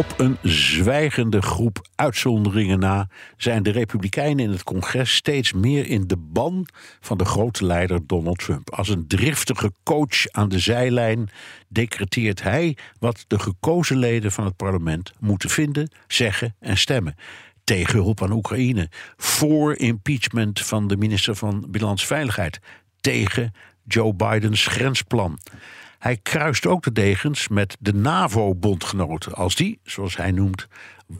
Op een zwijgende groep uitzonderingen na zijn de Republikeinen in het congres steeds meer in de ban van de grote leider Donald Trump. Als een driftige coach aan de zijlijn decreteert hij wat de gekozen leden van het parlement moeten vinden, zeggen en stemmen. Tegen hulp aan Oekraïne, voor impeachment van de minister van Binnenlandse Veiligheid, tegen Joe Bidens grensplan. Hij kruist ook de degens met de NAVO-bondgenoten. Als die, zoals hij noemt,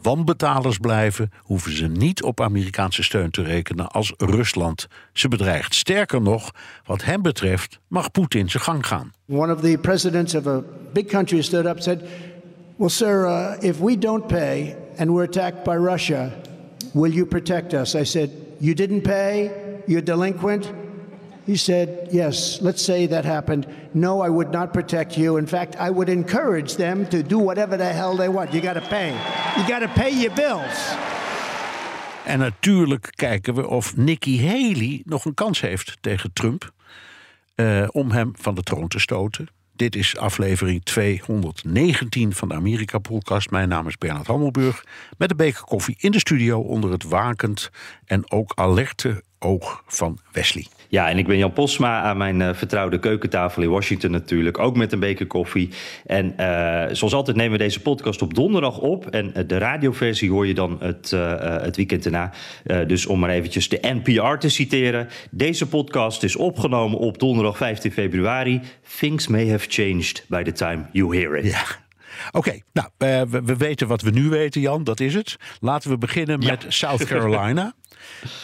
wanbetalers blijven, hoeven ze niet op Amerikaanse steun te rekenen als Rusland ze bedreigt. Sterker nog, wat hem betreft, mag Poetin zijn gang gaan. One of the presidents of a big country stood up and said, Well, sir, uh, if we don't pay and we're attacked by Russia, will you protect us? I said, You didn't pay? You're delinquent? He said, Yes, let's say that happened. No, I would not protect you. In fact, I would encourage them to do whatever the hell they want. You got to pay. You got to pay your bills. En natuurlijk kijken we of Nikki Haley nog een kans heeft tegen Trump uh, om hem van de troon te stoten. Dit is aflevering 219 van de Amerika-podcast. Mijn naam is Bernard Hammelburg. Met een beker koffie in de studio onder het wakend en ook alerte oog van Wesley. Ja, en ik ben Jan Posma aan mijn uh, vertrouwde keukentafel in Washington natuurlijk. Ook met een beker koffie. En uh, zoals altijd nemen we deze podcast op donderdag op. En uh, de radioversie hoor je dan het, het weekend erna. dus om maar eventjes de NPR te citeren. Deze podcast is opgenomen op donderdag 15 februari. Things may have changed by the time you hear it. Ja. Oké, okay, nou, we, we, weten wat we nu weten, Jan, dat is het. Laten we beginnen ja. met South Carolina.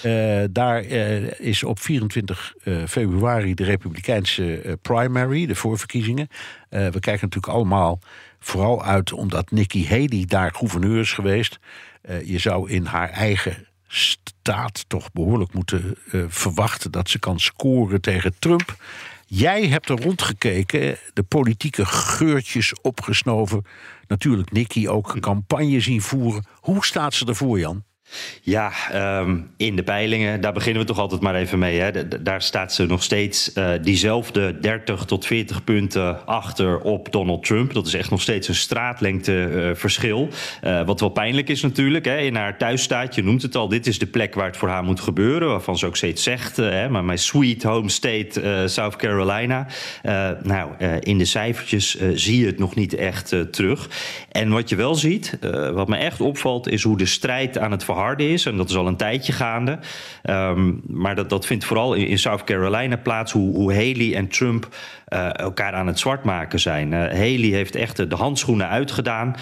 Uh, daar uh, is op 24 uh, februari de Republikeinse primary, de voorverkiezingen. we kijken natuurlijk allemaal vooral uit omdat Nikki Haley daar gouverneur is geweest. je zou in haar eigen staat toch behoorlijk moeten verwachten dat ze kan scoren tegen Trump. Jij hebt er rondgekeken, de politieke geurtjes opgesnoven. Natuurlijk Nikki ook campagne zien voeren. Hoe staat ze ervoor, Jan? Ja, um, in de peilingen, daar beginnen we toch altijd maar even mee. Hè. daar staat ze nog steeds uh, diezelfde 30 tot 40 punten achter op Donald Trump. Dat is echt nog steeds een straatlengte uh, verschil. Uh, wat wel pijnlijk is natuurlijk. Hè. In haar thuisstaat, je noemt het al, dit is de plek waar het voor haar moet gebeuren. Waarvan ze ook steeds zegt, hè, maar mijn sweet home state South Carolina. nou, in de cijfertjes zie je het nog niet echt terug. En wat je wel ziet, wat me echt opvalt, is hoe de strijd aan het harde is. En dat is al een tijdje gaande. Um, maar dat, dat vindt vooral in, South Carolina plaats. Hoe, hoe Haley en Trump uh, elkaar aan het zwart maken zijn. Uh, Haley heeft echt de handschoenen uitgedaan.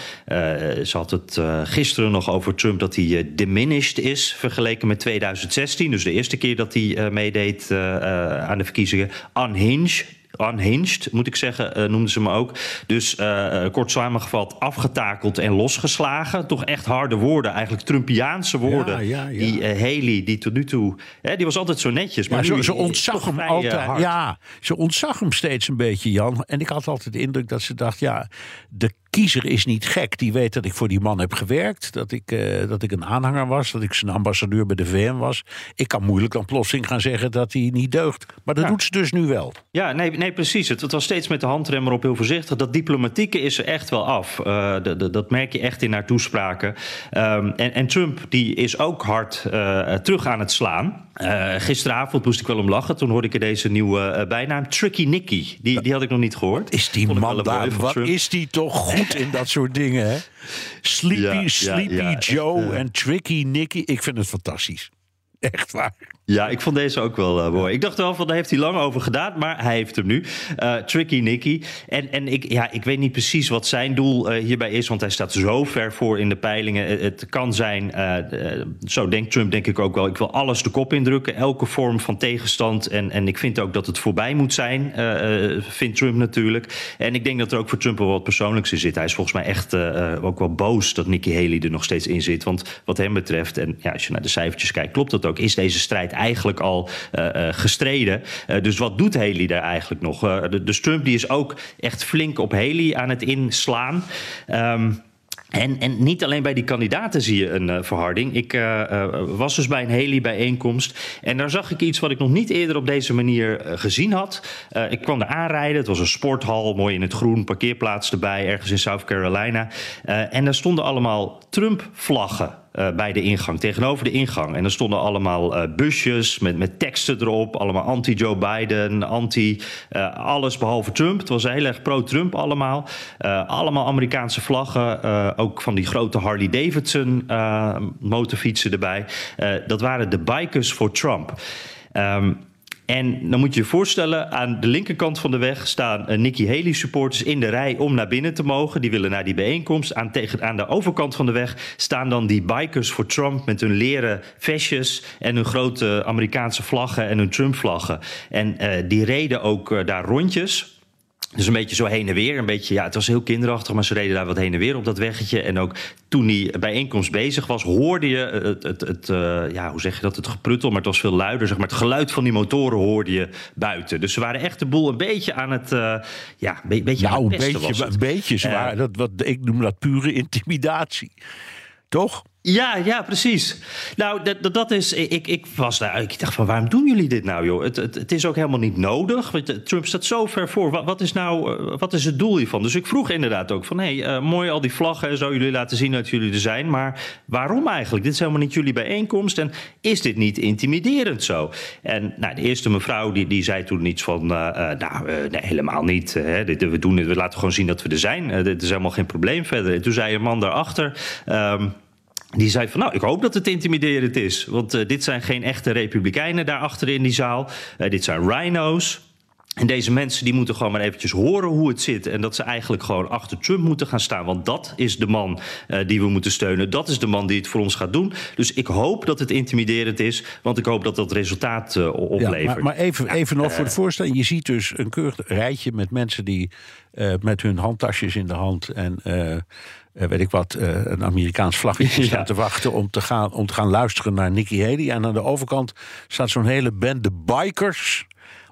Ze had het gisteren nog over Trump dat hij diminished is vergeleken met 2016. Dus de eerste keer dat hij meedeed aan de verkiezingen. Unhinged unhinged, moet ik zeggen, uh, noemden ze me ook. Dus uh, kort samengevat, afgetakeld en losgeslagen. Toch echt harde woorden, eigenlijk Trumpiaanse woorden. Ja, ja, ja. Die uh, Haley, die tot nu toe, hè, die was altijd zo netjes. Maar zo, ze ontzag hem altijd. Ja, ze ontzag hem steeds een beetje, Jan. En ik had altijd de indruk dat ze dacht, ja, de kiezer is niet gek. Die weet dat ik voor die man heb gewerkt. Dat ik, uh, dat ik een aanhanger was. Dat ik zijn ambassadeur bij de VN was. Ik kan moeilijk dan plotseling gaan zeggen dat hij niet deugt. Maar dat ja. doet ze dus nu wel. Ja, nee, nee precies. Het, het, was steeds met de handremmer op heel voorzichtig. Dat diplomatieke is er echt wel af. Uh, de, de, dat merk je echt in haar toespraken. Um, en, en, Trump die is ook hard uh, terug aan het slaan. Gisteravond moest ik wel om lachen. Toen hoorde ik er deze nieuwe bijnaam. Tricky Nicky. Die, die had ik nog niet gehoord. Is die man daar? Wat Trump. is die toch goed in dat soort dingen, hè? Sleepy, Sleepy Joe en Tricky Nicky. Ik vind het fantastisch. Echt waar. Ja, ik vond deze ook wel uh, mooi. Ik dacht wel van, daar heeft hij lang over gedaan, maar hij heeft hem nu. Uh, Tricky Nicky. En, en ik, ja, ik weet niet precies wat zijn doel uh, hierbij is, want hij staat zo ver voor in de peilingen. Het, het kan zijn, zo denkt Trump denk ik ook wel, ik wil alles de kop indrukken, elke vorm van tegenstand. En, en ik vind ook dat het voorbij moet zijn, vindt Trump natuurlijk. En ik denk dat er ook voor Trump wel wat persoonlijks in zit. Hij is volgens mij echt ook wel boos dat Nikki Haley er nog steeds in zit. Want wat hem betreft, en ja, als je naar de cijfertjes kijkt, klopt dat ook, is deze strijd eigenlijk al uh, gestreden. Uh, dus wat doet Haley daar eigenlijk nog? Dus Trump die is ook echt flink op Haley aan het inslaan. Um, en, en, niet alleen bij die kandidaten zie je een verharding. Ik was dus bij een Haley-bijeenkomst. En daar zag ik iets wat ik nog niet eerder op deze manier gezien had. ik kwam er aanrijden. Het was een sporthal, mooi in het groen, parkeerplaats erbij, ergens in South Carolina. en daar stonden allemaal Trump-vlaggen. Uh, bij de ingang, tegenover de ingang. En er stonden allemaal uh, busjes met, met teksten erop. Allemaal anti-Joe Biden, anti uh, alles behalve Trump. Het was heel erg pro-Trump allemaal. allemaal Amerikaanse vlaggen. ook van die grote Harley Davidson motorfietsen erbij. dat waren de Bikers for Trump. Um, en dan moet je je voorstellen, aan de linkerkant van de weg staan uh, Nikki Haley supporters in de rij om naar binnen te mogen. Die willen naar die bijeenkomst. Aan, de overkant van de weg staan dan die bikers voor Trump met hun leren vestjes en hun grote Amerikaanse vlaggen en hun Trump-vlaggen. En uh, die reden ook uh, daar rondjes. Dus een beetje zo heen en weer. Een beetje, ja, het was heel kinderachtig, maar ze reden daar wat heen en weer op dat weggetje. En ook toen die bijeenkomst bezig was, hoorde je het, het, het uh, ja, hoe zeg je dat, het gepruttel, maar het was veel luider. Zeg maar, het geluid van die motoren hoorde je buiten. Dus ze waren echt de boel een beetje aan het, uh, ja, een beetje nou, aan het beetje, was het. een beetje zwaar. Uh, dat, wat, ik noem dat pure intimidatie. Toch? Ja, ja, precies. Nou, dat, dat is. Ik, ik was daar. Ik dacht van waarom doen jullie dit nou, joh? Het, het, is ook helemaal niet nodig. Want Trump staat zo ver voor. Wat, is nou. Wat is het doel hiervan? Dus ik vroeg inderdaad ook van hé, hey, uh, mooi al die vlaggen en. Jullie laten zien dat jullie er zijn. Maar waarom eigenlijk? Dit is helemaal niet jullie bijeenkomst. En is dit niet intimiderend zo? En nou, de eerste mevrouw die, die zei toen iets van. Nou, helemaal niet. Hè. We doen. We laten gewoon zien dat we er zijn. dit is helemaal geen probleem verder. En toen zei een man daarachter. Um, die zei van, nou, ik hoop dat het intimiderend is. Want uh, dit zijn geen echte republikeinen daarachter in die zaal. Uh, dit zijn rhino's. En deze mensen die moeten gewoon maar eventjes horen hoe het zit. En dat ze eigenlijk gewoon achter Trump moeten gaan staan. Want dat is de man uh, die we moeten steunen. Dat is de man die het voor ons gaat doen. Dus ik hoop dat het intimiderend is. Want ik hoop dat dat resultaat uh, oplevert. Ja, maar, maar, even, even nog voor de voorstelling. Je ziet dus een keurig rijtje met mensen die uh, met hun handtasjes in de hand... en uh, weet ik wat, uh, een Amerikaans vlaggetje ja. staat te wachten om te, gaan, om te gaan luisteren naar Nikki Haley. En aan de overkant staat zo'n hele bende bikers.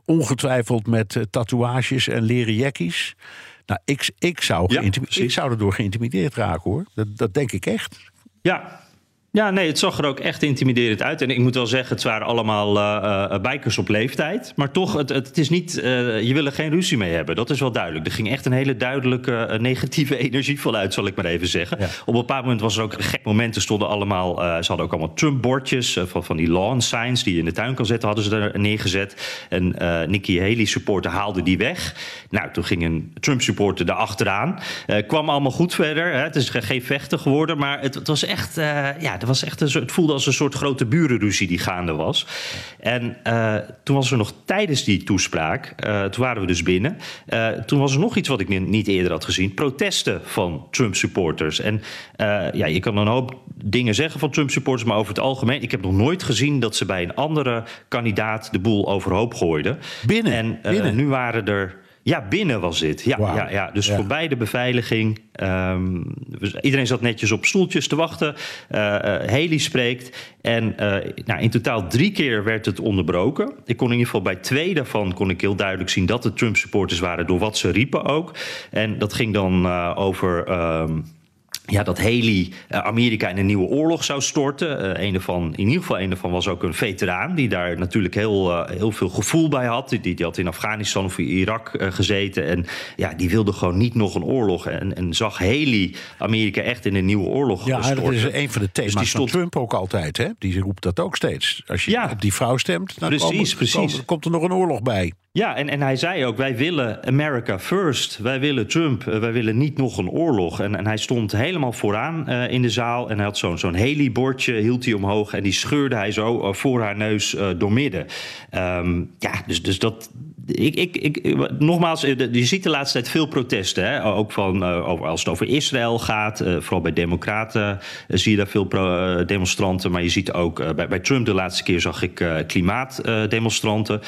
Ongetwijfeld met uh, tatoeages en leren jackies. Nou, ik, ik, zou Ja, ik zou erdoor geïntimideerd raken hoor. Dat, dat denk ik echt. Ja, ja, nee, het zag er ook echt intimiderend uit. En ik moet wel zeggen, het waren allemaal uh, bikers op leeftijd. Maar toch, het, het is niet, uh, je wil er geen ruzie mee hebben. Dat is wel duidelijk. Er ging echt een hele duidelijke negatieve energie vanuit, zal ik maar even zeggen. Ja. Op een bepaald moment was er ook een gek moment. Er stonden allemaal, ze hadden ook allemaal Trump-bordjes van, van die lawn signs die je in de tuin kan zetten, hadden ze er neergezet. En Nikki Haley supporter haalde die weg. Nou, toen ging een Trump-supporter erachteraan. kwam allemaal goed verder. Hè. Het is geen vechten geworden, maar het, het was echt, ja, was echt een, het voelde als een soort grote burenruzie die gaande was. En uh, toen was er nog tijdens die toespraak, uh, toen waren we dus binnen. Uh, toen was er nog iets wat ik niet eerder had gezien: protesten van Trump-supporters. En ja, je kan een hoop dingen zeggen van Trump-supporters, maar over het algemeen, ik heb nog nooit gezien dat ze bij een andere kandidaat de boel overhoop gooiden. Binnen. En binnen. nu waren er. Ja, binnen was dit. Ja, wow. ja, ja. Dus ja. voorbij de beveiliging. Um, iedereen zat netjes op stoeltjes te wachten. Uh, uh, Haley spreekt. En uh, nou, in totaal drie keer werd het onderbroken. Ik kon in ieder geval bij twee daarvan kon ik heel duidelijk zien dat het Trump-supporters waren door wat ze riepen ook. En dat ging dan over. Um, ja, dat Haley uh, Amerika in een nieuwe oorlog zou storten. Uh, een ervan, in ieder geval een ervan was ook een veteraan... die daar natuurlijk heel, uh, heel veel gevoel bij had. Die, die had in Afghanistan of Irak gezeten. En ja, die wilde gewoon niet nog een oorlog. En, en zag Haley Amerika echt in een nieuwe oorlog ja, storten. dat is een van de thema's dus die stond... van Trump ook altijd. Hè? Die roept dat ook steeds. Als je ja. op die vrouw stemt, dan precies, komen, precies. Komen, komt er nog een oorlog bij. Ja, en, en hij zei ook: wij willen America first. Wij willen Trump. wij willen niet nog een oorlog. En, en hij stond helemaal vooraan in de zaal. En hij had zo'n zo'n Haley-bordje, hield hij omhoog. En die scheurde hij zo voor haar neus doormidden. Um, ja, dus, dus dat, ik, ik, ik, nogmaals, je ziet de laatste tijd veel protesten. Hè? Ook van, over, als het over Israël gaat. vooral bij Democraten zie je daar veel demonstranten. Maar je ziet ook bij, bij Trump de laatste keer zag ik klimaatdemonstranten.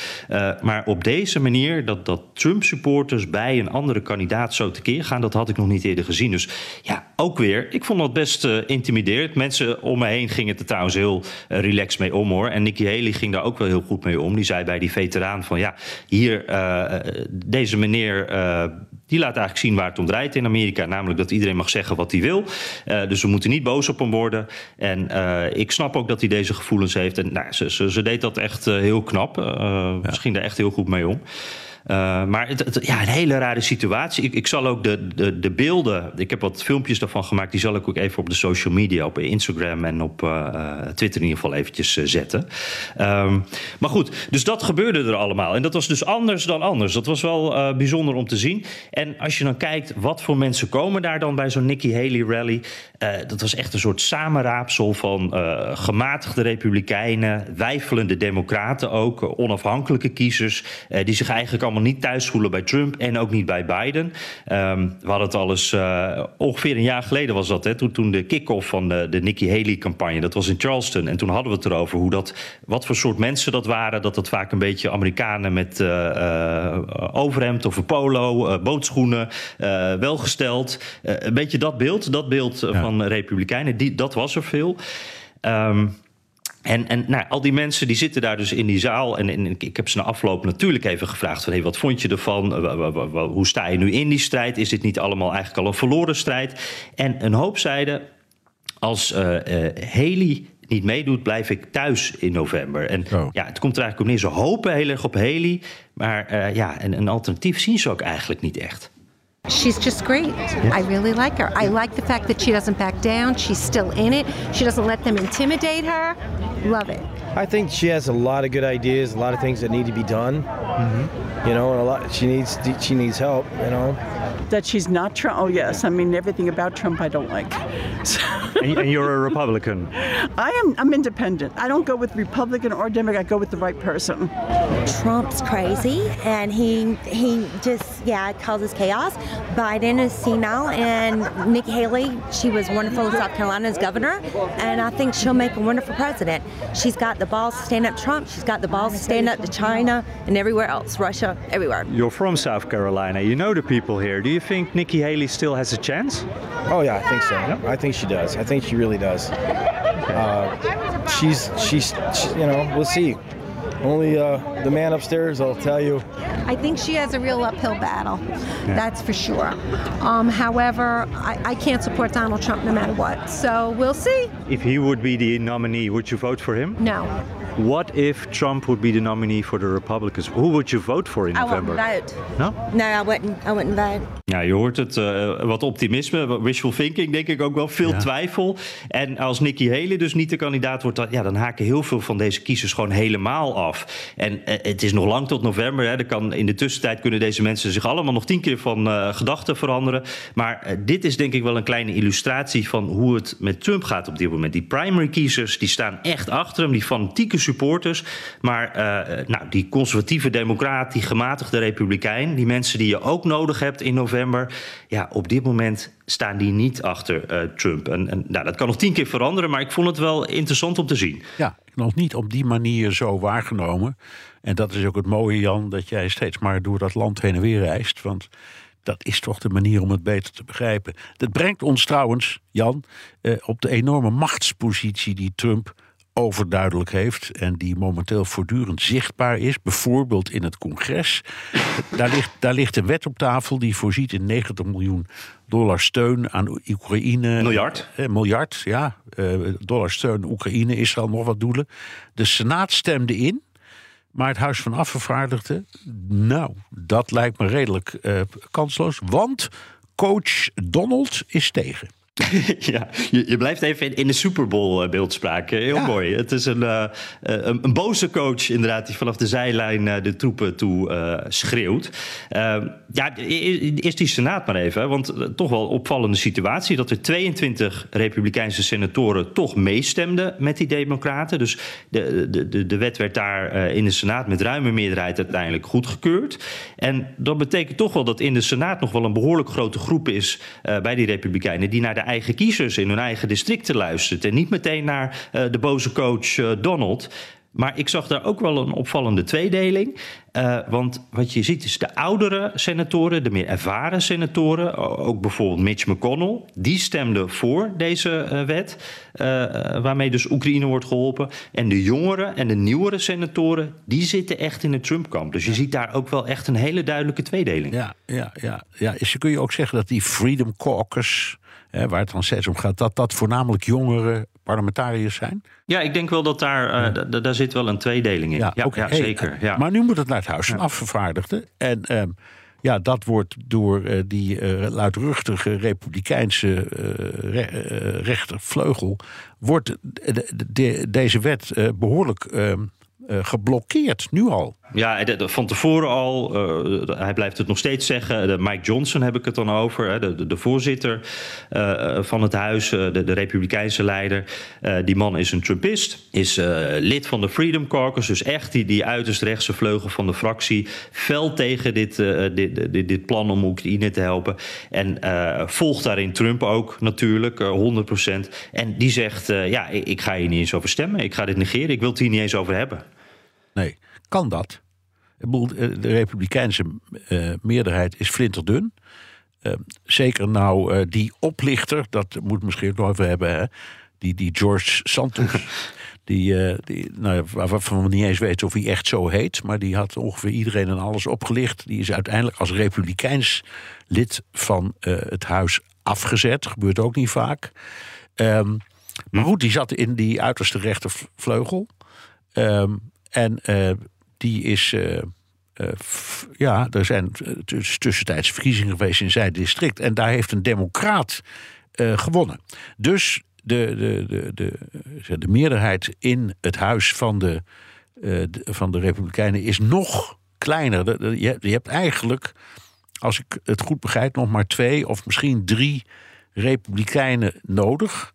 maar op deze manier, dat, dat Trump-supporters bij een andere kandidaat zo tekeer gaan, dat had ik nog niet eerder gezien. Dus ja, ook weer, ik vond dat best intimiderend. Mensen om me heen gingen er trouwens heel relaxed mee om hoor. En Nikki Haley ging daar ook wel heel goed mee om. Die zei bij die veteraan van ja, hier, uh, deze meneer die laat eigenlijk zien waar het om draait in Amerika. Namelijk dat iedereen mag zeggen wat hij wil. Uh, dus we moeten niet boos op hem worden. En ik snap ook dat hij deze gevoelens heeft. En nou, ze, ze, ze deed dat echt heel knap. Ja. Misschien daar echt heel goed mee om. Uh, maar het, ja, een hele rare situatie. Ik, ik zal ook de, de, de, beelden, ik heb wat filmpjes daarvan gemaakt, die zal ik ook even op de social media, op Instagram en op uh, Twitter in ieder geval eventjes zetten. Um, maar goed, dus dat gebeurde er allemaal. En dat was dus anders dan anders. Dat was wel bijzonder om te zien. En als je dan kijkt, wat voor mensen komen daar dan bij zo'n Nikki Haley rally? dat was echt een soort samenraapsel van gematigde republikeinen, wijfelende democraten ook, onafhankelijke kiezers, die zich eigenlijk allemaal niet thuis voelen bij Trump en ook niet bij Biden. Um, we hadden het al eens, uh, ongeveer een jaar geleden was dat, hè, toen, toen de kick-off van de, de Nikki Haley-campagne, dat was in Charleston. En toen hadden we het erover hoe dat, wat voor soort mensen dat waren. Dat dat vaak een beetje Amerikanen met uh, uh, overhemd of een polo, bootschoenen, welgesteld. een beetje dat beeld, dat beeld ja. van Republikeinen, die, dat was er veel. Um, en, en nou, al die mensen die zitten daar dus in die zaal. En, en ik heb ze na afloop natuurlijk even gevraagd: van, hey, wat vond je ervan? Hoe sta je nu in die strijd? Is dit niet allemaal eigenlijk al een verloren strijd? En een hoop zeiden: als uh, uh, Haley niet meedoet, blijf ik thuis in november. En oh. ja, het komt er eigenlijk op neer. Ze hopen heel erg op Haley. Maar uh, ja, een, een alternatief zien ze ook eigenlijk niet echt. She's just great. I really like her. I like the fact that she doesn't back down. She's still in it. She doesn't let them intimidate her. Love it. I think she has a lot of good ideas, a lot of things that need to be done. Mm-hmm. You know, and a lot she needs she needs help. You know. That she's not Trump. Oh yes, I mean everything about Trump I don't like. So. and you're a Republican. I am. I'm independent. I don't go with Republican or Democrat. I go with the right person. Trump's crazy, and he he just yeah causes chaos. Biden is senile, and Nikki Haley, she was wonderful in South Carolina as governor, and I think she'll make a wonderful president. She's got the balls to stand up Trump. She's got the balls to stand up to China and everywhere else, Russia, everywhere. You're from South Carolina. You know the people here. Do you think Nikki Haley still has a chance? Oh yeah, I think so. I think she does. I think she really does. Uh, she's, she's, she, you know, we'll see. Only uh, the man upstairs will tell you. I think she has a real uphill battle. Yeah. That's for sure. Um, however, I, I, can't support Donald Trump no matter what. So we'll see. If he would be the nominee, would you vote for him? No. What if Trump would be the nominee for the Republicans? Who would you vote for in November? I wouldn't vote. No? No, I wouldn't. I wouldn't vote. Ja, je hoort het. Uh, wat optimisme, wishful thinking, denk ik ook wel. Veel ja. twijfel. En als Nikki Haley dus niet de kandidaat wordt, dan, ja, dan haken heel veel van deze kiezers gewoon helemaal af. En uh, het is nog lang tot november. Hè. Er kan, in de tussentijd kunnen deze mensen zich allemaal nog tien keer van uh, gedachten veranderen. Maar dit is denk ik wel een kleine illustratie van hoe het met Trump gaat op dit moment. Die primary kiezers die staan echt achter hem. Die fanatieke supporters. Maar nou, die conservatieve democraat, die gematigde republikein, die mensen die je ook nodig hebt in november, ja, op dit moment staan die niet achter uh, Trump. En, en nou, dat kan nog tien keer veranderen, maar ik vond het wel interessant om te zien. Ja, nog niet op die manier zo waargenomen. En dat is ook het mooie, Jan, dat jij steeds maar door dat land heen en weer reist. Want dat is toch de manier om het beter te begrijpen. Dat brengt ons trouwens, Jan, uh, op de enorme machtspositie die Trump overduidelijk heeft en die momenteel voortdurend zichtbaar is, bijvoorbeeld in het congres. Daar ligt, daar ligt een wet op tafel die voorziet in 90 miljoen dollar steun aan Oekraïne. Miljard? Eh, miljard, ja. Eh, dollar steun Oekraïne, Israël, nog wat doelen. De Senaat stemde in. Maar het Huis van Afgevaardigden, nou, dat lijkt me redelijk uh, kansloos. Want coach Donald is tegen. ja, je, je, blijft even in, in de Super Bowl uh, beeldspraak. Heel ja. mooi. Het is een, uh, een, een, boze coach, inderdaad, die vanaf de zijlijn uh, de troepen toe schreeuwt. Ehm, ja, eerst die Senaat maar even. Want toch wel opvallende situatie dat er 22 Republikeinse senatoren toch meestemden met die Democraten. Dus de, de, de wet werd daar in de Senaat met ruime meerderheid uiteindelijk goedgekeurd. En dat betekent toch wel dat in de Senaat nog wel een behoorlijk grote groep is bij die Republikeinen die naar de eigen kiezers in hun eigen districten luistert. En niet meteen naar uh, de boze coach uh, Donald. Maar ik zag daar ook wel een opvallende tweedeling. Uh, want wat je ziet is de oudere senatoren, de meer ervaren senatoren, ook bijvoorbeeld Mitch McConnell, die stemden voor deze uh, wet, uh, waarmee dus Oekraïne wordt geholpen. En de jongere en de nieuwere senatoren, die zitten echt in het Trump-kamp. Dus je ziet daar ook wel echt een hele duidelijke tweedeling. Ja, ja, ja. ja. Is, kun je ook zeggen dat die Freedom Caucus hè, waar het dan steeds om gaat, dat dat voornamelijk jongere parlementariërs zijn? Ja, ik denk wel dat daar, uh, daar zit wel een tweedeling in. Ja, ja, okay. ja zeker. Ja. Maar nu moet het naar het Huis van Afgevaardigden. En um, ja, dat wordt door uh, die uh, luidruchtige republikeinse re rechtervleugel... wordt de, de, deze wet behoorlijk ehm, geblokkeerd, nu al. Ja, van tevoren al, uh, hij blijft het nog steeds zeggen. De Mike Johnson heb ik het dan over, de, de, voorzitter uh, van het huis, de, de Republikeinse leider. Die man is een Trumpist, is lid van de Freedom Caucus, dus echt die, die uiterst rechtse vleugel van de fractie. Fel tegen dit, dit, dit, dit, plan om Oekraïne te helpen. En volgt daarin Trump ook natuurlijk, 100%. En die zegt: Ja, ik, ik ga hier niet eens over stemmen, ik ga dit negeren, ik wil het hier niet eens over hebben. Nee. Kan dat? De Republikeinse uh, meerderheid is flinterdun. Uh, zeker nou die oplichter, dat moet misschien ook nog even hebben, hè? Die, die George Santos. die, die, nou, waarvan we niet eens weten of hij echt zo heet. Maar die had ongeveer iedereen en alles opgelicht. Die is uiteindelijk als Republikeins lid van het huis afgezet. Gebeurt ook niet vaak. Um, maar goed, die zat in die uiterste rechtervleugel. Um, en die is. Uh, uh, ja, er zijn tussentijds verkiezingen geweest in zijn district. En daar heeft een democraat uh, gewonnen. Dus de, de, de, de, de meerderheid in het huis van de, van de Republikeinen is nog kleiner. Je, je hebt eigenlijk, als ik het goed begrijp, nog maar twee of misschien drie Republikeinen nodig.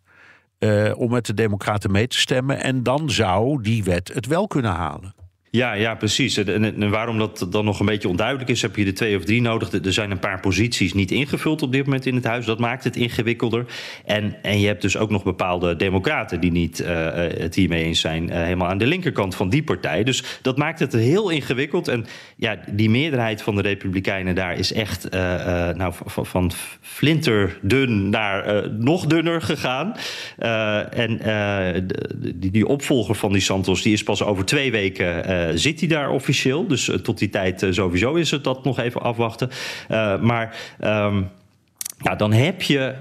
Om met de Democraten mee te stemmen. En dan zou die wet het wel kunnen halen. Ja, ja, precies. En, en, waarom dat dan nog een beetje onduidelijk is, heb je er twee of drie nodig. Er zijn een paar posities niet ingevuld op dit moment in het huis. Dat maakt het ingewikkelder. En, en je hebt dus ook nog bepaalde democraten die niet uh, het hiermee eens zijn, uh, helemaal aan de linkerkant van die partij. Dus dat maakt het heel ingewikkeld. En ja, die meerderheid van de Republikeinen daar is echt nou, van, van flinterdun naar nog dunner gegaan. en die, die opvolger van die Santos, die is pas over twee weken. Eh, zit hij daar officieel. Dus eh, tot die tijd eh, sowieso is het dat nog even afwachten. maar. Um, ja, dan heb je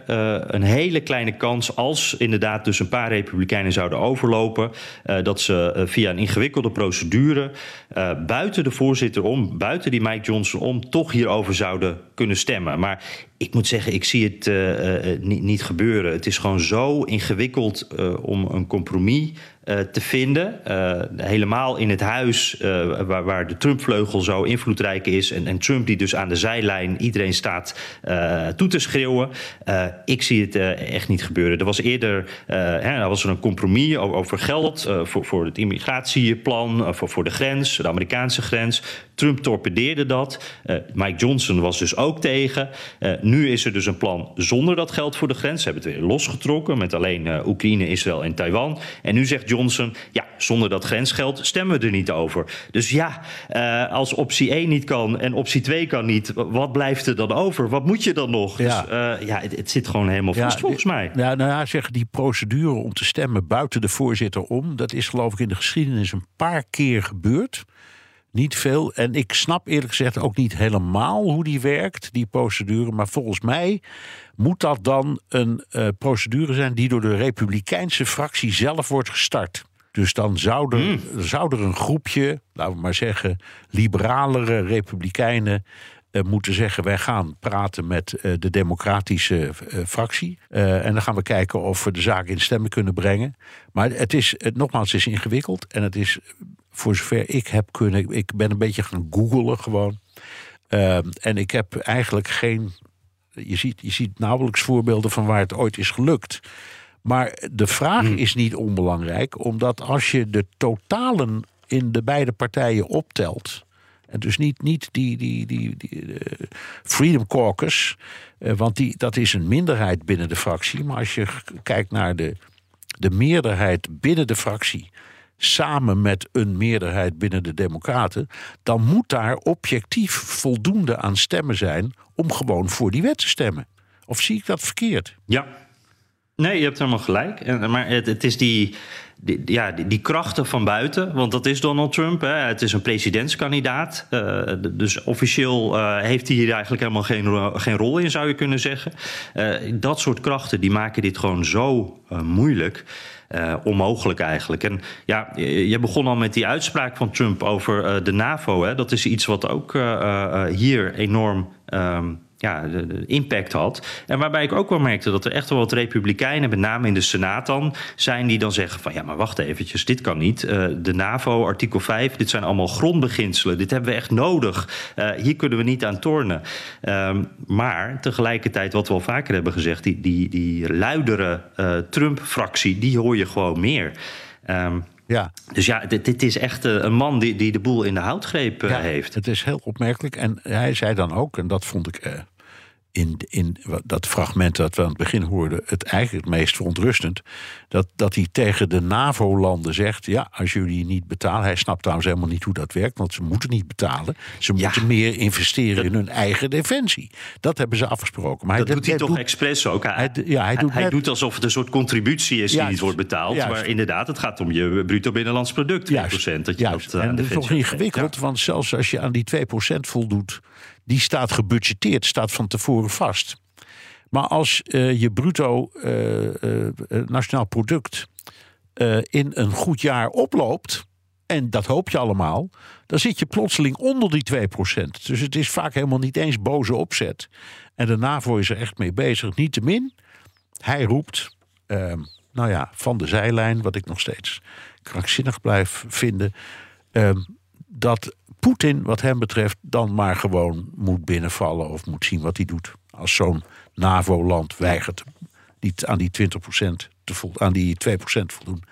een hele kleine kans als inderdaad dus een paar republikeinen zouden overlopen, dat ze via een ingewikkelde procedure buiten de voorzitter om, buiten die Mike Johnson om, toch hierover zouden kunnen stemmen. Maar ik moet zeggen, ik zie het niet, niet, gebeuren. Het is gewoon zo ingewikkeld om een compromis te vinden. Uh, helemaal in het huis uh, waar, waar, de Trump-vleugel zo invloedrijk is. En, en, Trump die dus aan de zijlijn iedereen staat toe te schreeuwen. ik zie het echt niet gebeuren. Er was eerder hè, er was er een compromis over, over geld voor, voor het immigratieplan, voor, voor de grens, de Amerikaanse grens. Trump torpedeerde dat. Mike Johnson was dus ook tegen. nu is er dus een plan zonder dat geld voor de grens. Ze hebben het weer losgetrokken met alleen Oekraïne, Israël en Taiwan. En nu zegt Johnson, ja, zonder dat grensgeld stemmen we er niet over. Dus ja, uh, als optie 1 niet kan en optie 2 kan niet, wat blijft er dan over? Wat moet je dan nog? Ja. Dus uh, ja, het, het, zit gewoon helemaal vast ja, volgens mij. Ja, nou ja, zeg, die procedure om te stemmen buiten de voorzitter om, dat is geloof ik in de geschiedenis een paar keer gebeurd. Niet veel. En ik snap eerlijk gezegd ook niet helemaal hoe die werkt, die procedure. Maar volgens mij moet dat dan een uh, procedure zijn die door de Republikeinse fractie zelf wordt gestart. Dus dan zou er, mm. zou er een groepje, laten we maar zeggen, liberalere Republikeinen eh, moeten zeggen: wij gaan praten met eh, de democratische eh, fractie. Eh, en dan gaan we kijken of we de zaak in stemmen kunnen brengen. Maar het is, het, nogmaals, het is ingewikkeld. En het is, voor zover ik heb kunnen, ik ben een beetje gaan googelen gewoon. En ik heb eigenlijk geen. Je ziet, je ziet nauwelijks voorbeelden van waar het ooit is gelukt. Maar de vraag is niet onbelangrijk, omdat als je de totalen in de beide partijen optelt. En dus niet, niet die, die, die, eh, Freedom Caucus, eh, want die, dat is een minderheid binnen de fractie. Maar als je kijkt naar de, de meerderheid binnen de fractie, samen met een meerderheid binnen de Democraten, dan moet daar objectief voldoende aan stemmen zijn om gewoon voor die wet te stemmen. Of zie ik dat verkeerd? Ja. Nee, je hebt helemaal gelijk. En, maar het, het is die, die, ja, die, krachten van buiten, want dat is Donald Trump. Hè. Het is een presidentskandidaat. eh, dus officieel eh, heeft hij hier eigenlijk helemaal geen, geen rol in, zou je kunnen zeggen. Eh, dat soort krachten die maken dit gewoon zo moeilijk. onmogelijk eigenlijk. En ja, je begon al met die uitspraak van Trump over de NAVO. Hè. Dat is iets wat ook hier enorm ehm, ja, impact had. En waarbij ik ook wel merkte dat er echt wel wat republikeinen, met name in de Senaat dan, zijn die dan zeggen van ja, maar wacht eventjes, dit kan niet. Eh, de NAVO, artikel 5, dit zijn allemaal grondbeginselen. Dit hebben we echt nodig. Eh, hier kunnen we niet aan tornen. Ehm, maar tegelijkertijd, wat we al vaker hebben gezegd, die, die, die luidere eh, Trump-fractie, die hoor je gewoon meer. Ehm, Ja. dus ja, dit, dit is echt een man die, die de boel in de houtgreep Ja, heeft. Het is heel opmerkelijk. En hij zei dan ook, en dat vond ik eh, in, in dat fragment dat we aan het begin hoorden, het eigenlijk het meest verontrustend. Dat, dat hij tegen de NAVO-landen zegt: Ja, als jullie niet betalen. Hij snapt trouwens helemaal niet hoe dat werkt, want ze moeten niet betalen. Ze moeten meer investeren in hun eigen defensie. Dat hebben ze afgesproken. Maar dat hij, doet hij toch doet- expres ook. Hij, Hij- ja, hij doet hij net- doet alsof het een soort contributie is die niet wordt betaald. Juist. Maar inderdaad, het gaat om je bruto binnenlands product, 2%. Dat je Juist. dat, en dat is geeft. ingewikkeld, want zelfs als je aan die 2% voldoet, die staat gebudgeteerd, staat van tevoren vast. Maar als eh, je bruto eh, eh, nationaal product in een goed jaar oploopt, en dat hoop je allemaal, dan zit je plotseling onder die 2%. Dus het is vaak helemaal niet eens boze opzet. En de NAVO is er echt mee bezig. Niettemin, hij roept, ehm, nou ja, van de zijlijn, wat ik nog steeds krankzinnig blijf vinden, ehm, dat Poetin, wat hem betreft, dan maar gewoon moet binnenvallen of moet zien wat hij doet. Als zo'n NAVO-land weigert die, aan die 20% te vol, aan die 2% voldoen.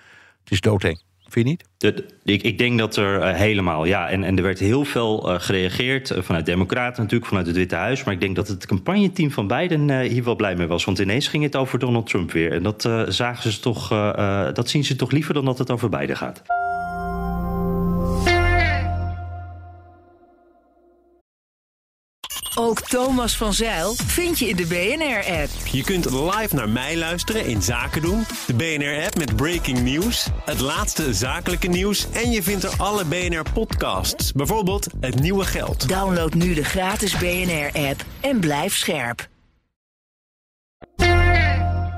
Het is doodeng. Vind je niet? Ik, ik denk dat er eh, helemaal, ja, en, en er werd heel veel eh, gereageerd eh, vanuit Democraten natuurlijk, vanuit het Witte Huis. Maar ik denk dat het campagneteam van Biden hier wel blij mee was. Want ineens ging het over Donald Trump weer. En dat zagen ze toch, dat zien ze toch liever dan dat het over Biden gaat. Ook Thomas van Zeil vind je in de BNR-app. Je kunt live naar mij luisteren in Zaken doen, de BNR-app met breaking news, het laatste zakelijke nieuws en je vindt er alle BNR-podcasts, bijvoorbeeld Het Nieuwe Geld. Download nu de gratis BNR-app en blijf scherp.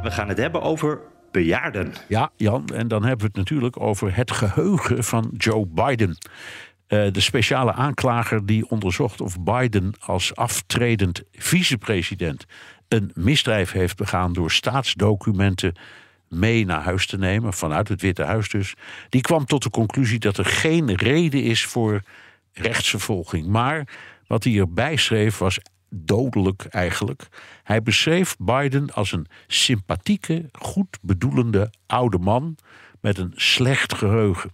We gaan het hebben over bejaarden. Ja, Jan, en dan hebben we het natuurlijk over het geheugen van Joe Biden. Eh, de speciale aanklager die onderzocht of Biden als aftredend vicepresident een misdrijf heeft begaan door staatsdocumenten mee naar huis te nemen, vanuit het Witte Huis dus, die kwam tot de conclusie dat er geen reden is voor rechtsvervolging. Maar wat hij erbij schreef was dodelijk eigenlijk. Hij beschreef Biden als een sympathieke, goed bedoelende oude man met een slecht geheugen.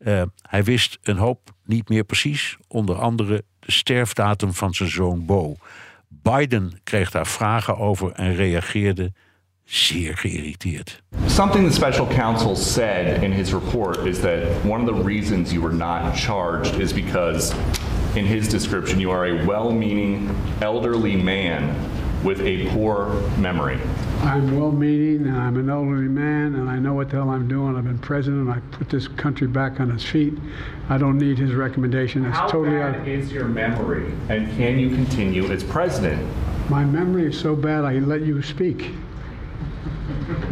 Eh, hij wist een hoop niet meer precies, onder andere de sterfdatum van zijn zoon Bo. Biden kreeg daar vragen over en reageerde zeer geïrriteerd. Something the special counsel said in his report is that one of the reasons you were not charged is because, in his description, you are a well meaning elderly man with a poor memory. I'm well meaning and I'm an elderly man and I know what the hell I'm doing. I've been president. and I put this country back on its feet. I don't need his recommendation. It's How totally bad out. is your memory, and can you continue as president? My memory is so bad I let you speak.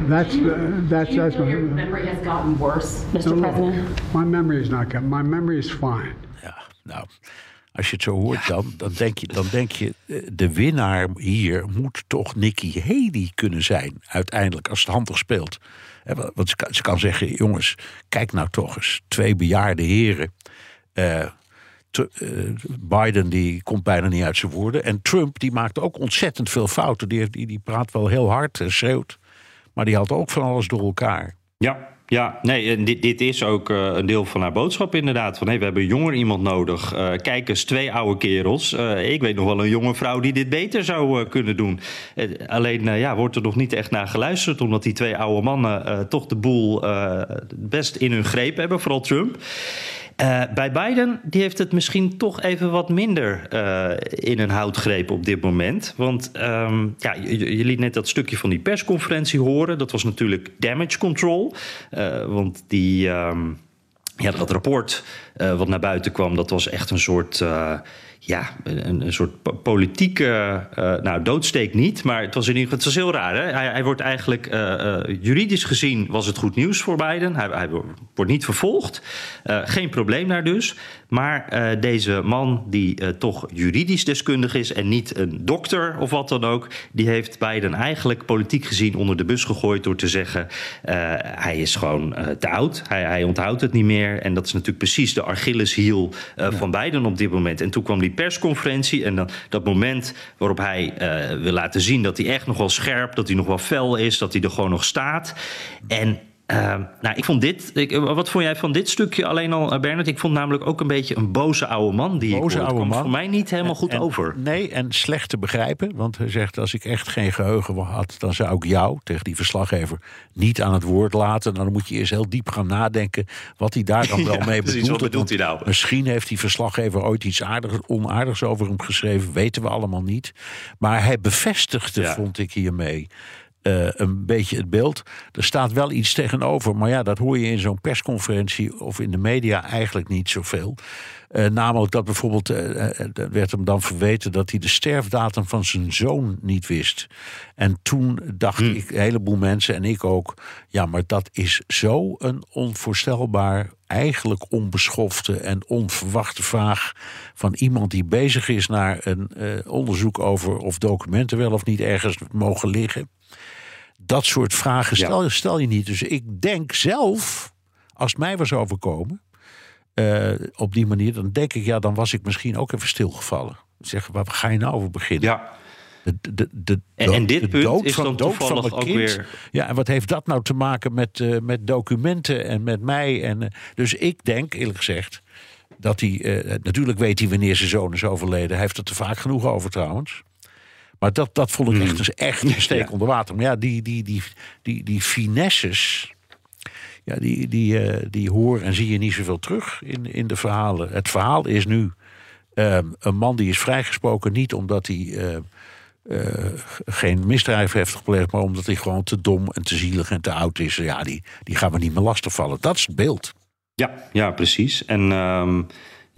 That's uh, that's that's my Your memory has gotten worse, Mr. No, no. President. My memory is not good. My memory is fine. Nou, Als je het zo hoort, dan, dan, denk je, dan denk je, eh, de winnaar hier moet toch Nikki Haley kunnen zijn. Uiteindelijk, als het handig speelt. Want ze kan, ze kan zeggen, jongens, kijk nou toch eens. Twee bejaarde heren. Eh, eh, Biden die komt bijna niet uit zijn woorden. En Trump die maakt ook ontzettend veel fouten. Die, die, die praat wel heel hard en schreeuwt. Maar die had ook van alles door elkaar. Ja, ja, nee, dit, is ook eh, een deel van haar boodschap inderdaad. Van hey, we hebben jonger iemand nodig. Eh, kijk eens, twee oude kerels. Eh, ik weet nog wel een jonge vrouw die dit beter zou kunnen doen. Alleen ja, wordt er nog niet echt naar geluisterd, omdat die twee oude mannen toch de boel best in hun greep hebben, vooral Trump. Eh, bij Biden die heeft het misschien toch even wat minder eh, in een houtgreep op dit moment. Want ehm, ja, je, liet net dat stukje van die persconferentie horen. Dat was natuurlijk damage control. Eh, want die, ehm, ja, dat rapport wat naar buiten kwam, dat was echt een soort. Ja, een, een soort po- politieke. eh, nou, doodsteek niet, maar het was in ieder geval. Het was heel raar. Hè? Hij, hij wordt eigenlijk. eh, eh, juridisch gezien was het goed nieuws voor Biden. Hij, hij wordt niet vervolgd. Geen probleem daar dus. Maar eh, deze man, die eh, toch juridisch deskundig is en niet een dokter of wat dan ook, die heeft Biden eigenlijk politiek gezien onder de bus gegooid door te zeggen: eh, hij is gewoon te oud. Hij, hij onthoudt het niet meer. En dat is natuurlijk precies de Achilleshiel eh, van Biden op dit moment. En toen kwam die persconferentie en dan dat moment waarop hij wil laten zien dat hij echt nog wel scherp, dat hij nog wel fel is, dat hij er gewoon nog staat. En eh, nou, ik vond dit. Ik, wat vond jij van dit stukje alleen al, eh, Bernard? Ik vond namelijk ook een beetje een boze oude man die ik Boze hoorde. oude kwam man. voor mij niet helemaal goed En- over. Nee, en slecht te begrijpen. Want hij zegt, als ik echt geen geheugen had... dan zou ik jou, tegen die verslaggever, niet aan het woord laten. Dan moet je eerst heel diep gaan nadenken... wat hij daar dan wel Ja, mee precies, bedoelt. wat bedoelt hij nou? Misschien heeft die verslaggever ooit iets aardigs, onaardigs over hem geschreven. Weten we allemaal niet. Maar hij bevestigde, Ja. vond ik hiermee... eh, een beetje het beeld. Er staat wel iets tegenover, maar ja, dat hoor je in zo'n persconferentie of in de media eigenlijk niet zoveel. Eh, namelijk dat bijvoorbeeld, er werd hem dan verweten dat hij de sterfdatum van zijn zoon niet wist. En toen dacht ik, een heleboel mensen en ik ook, ja, maar dat is zo een onvoorstelbaar, eigenlijk onbeschofte en onverwachte vraag van iemand die bezig is naar een onderzoek over of documenten wel of niet ergens mogen liggen. Dat soort vragen stel, stel je niet. Dus ik denk zelf, als het mij was overkomen, eh, op die manier, dan denk ik, ja, dan was ik misschien ook even stilgevallen. Zeg, waar ga je nou over beginnen? Ja. De, de, de, En- dit de punt dood is van- dan dood toevallig ook kind. weer- Ja, en wat heeft dat nou te maken met, eh, met documenten en met mij? En, eh, dus ik denk, eerlijk gezegd, dat hij. natuurlijk weet hij wanneer zijn zoon is overleden. Hij heeft het er vaak genoeg over trouwens. Maar dat, dat vond ik echt, een- echt een steek Ja. onder water. Maar ja, die, die, die, die, die finesses. Ja, die, die, eh, die hoor en zie je niet zoveel terug in, in de verhalen. Het verhaal is nu ehm, een man die is vrijgesproken, niet omdat hij eh, eh, geen misdrijf heeft gepleegd, maar omdat hij gewoon te dom en te zielig en te oud is. Ja, die, die gaan we niet meer lastigvallen. Dat is het beeld. Ja, ja precies. En ehm,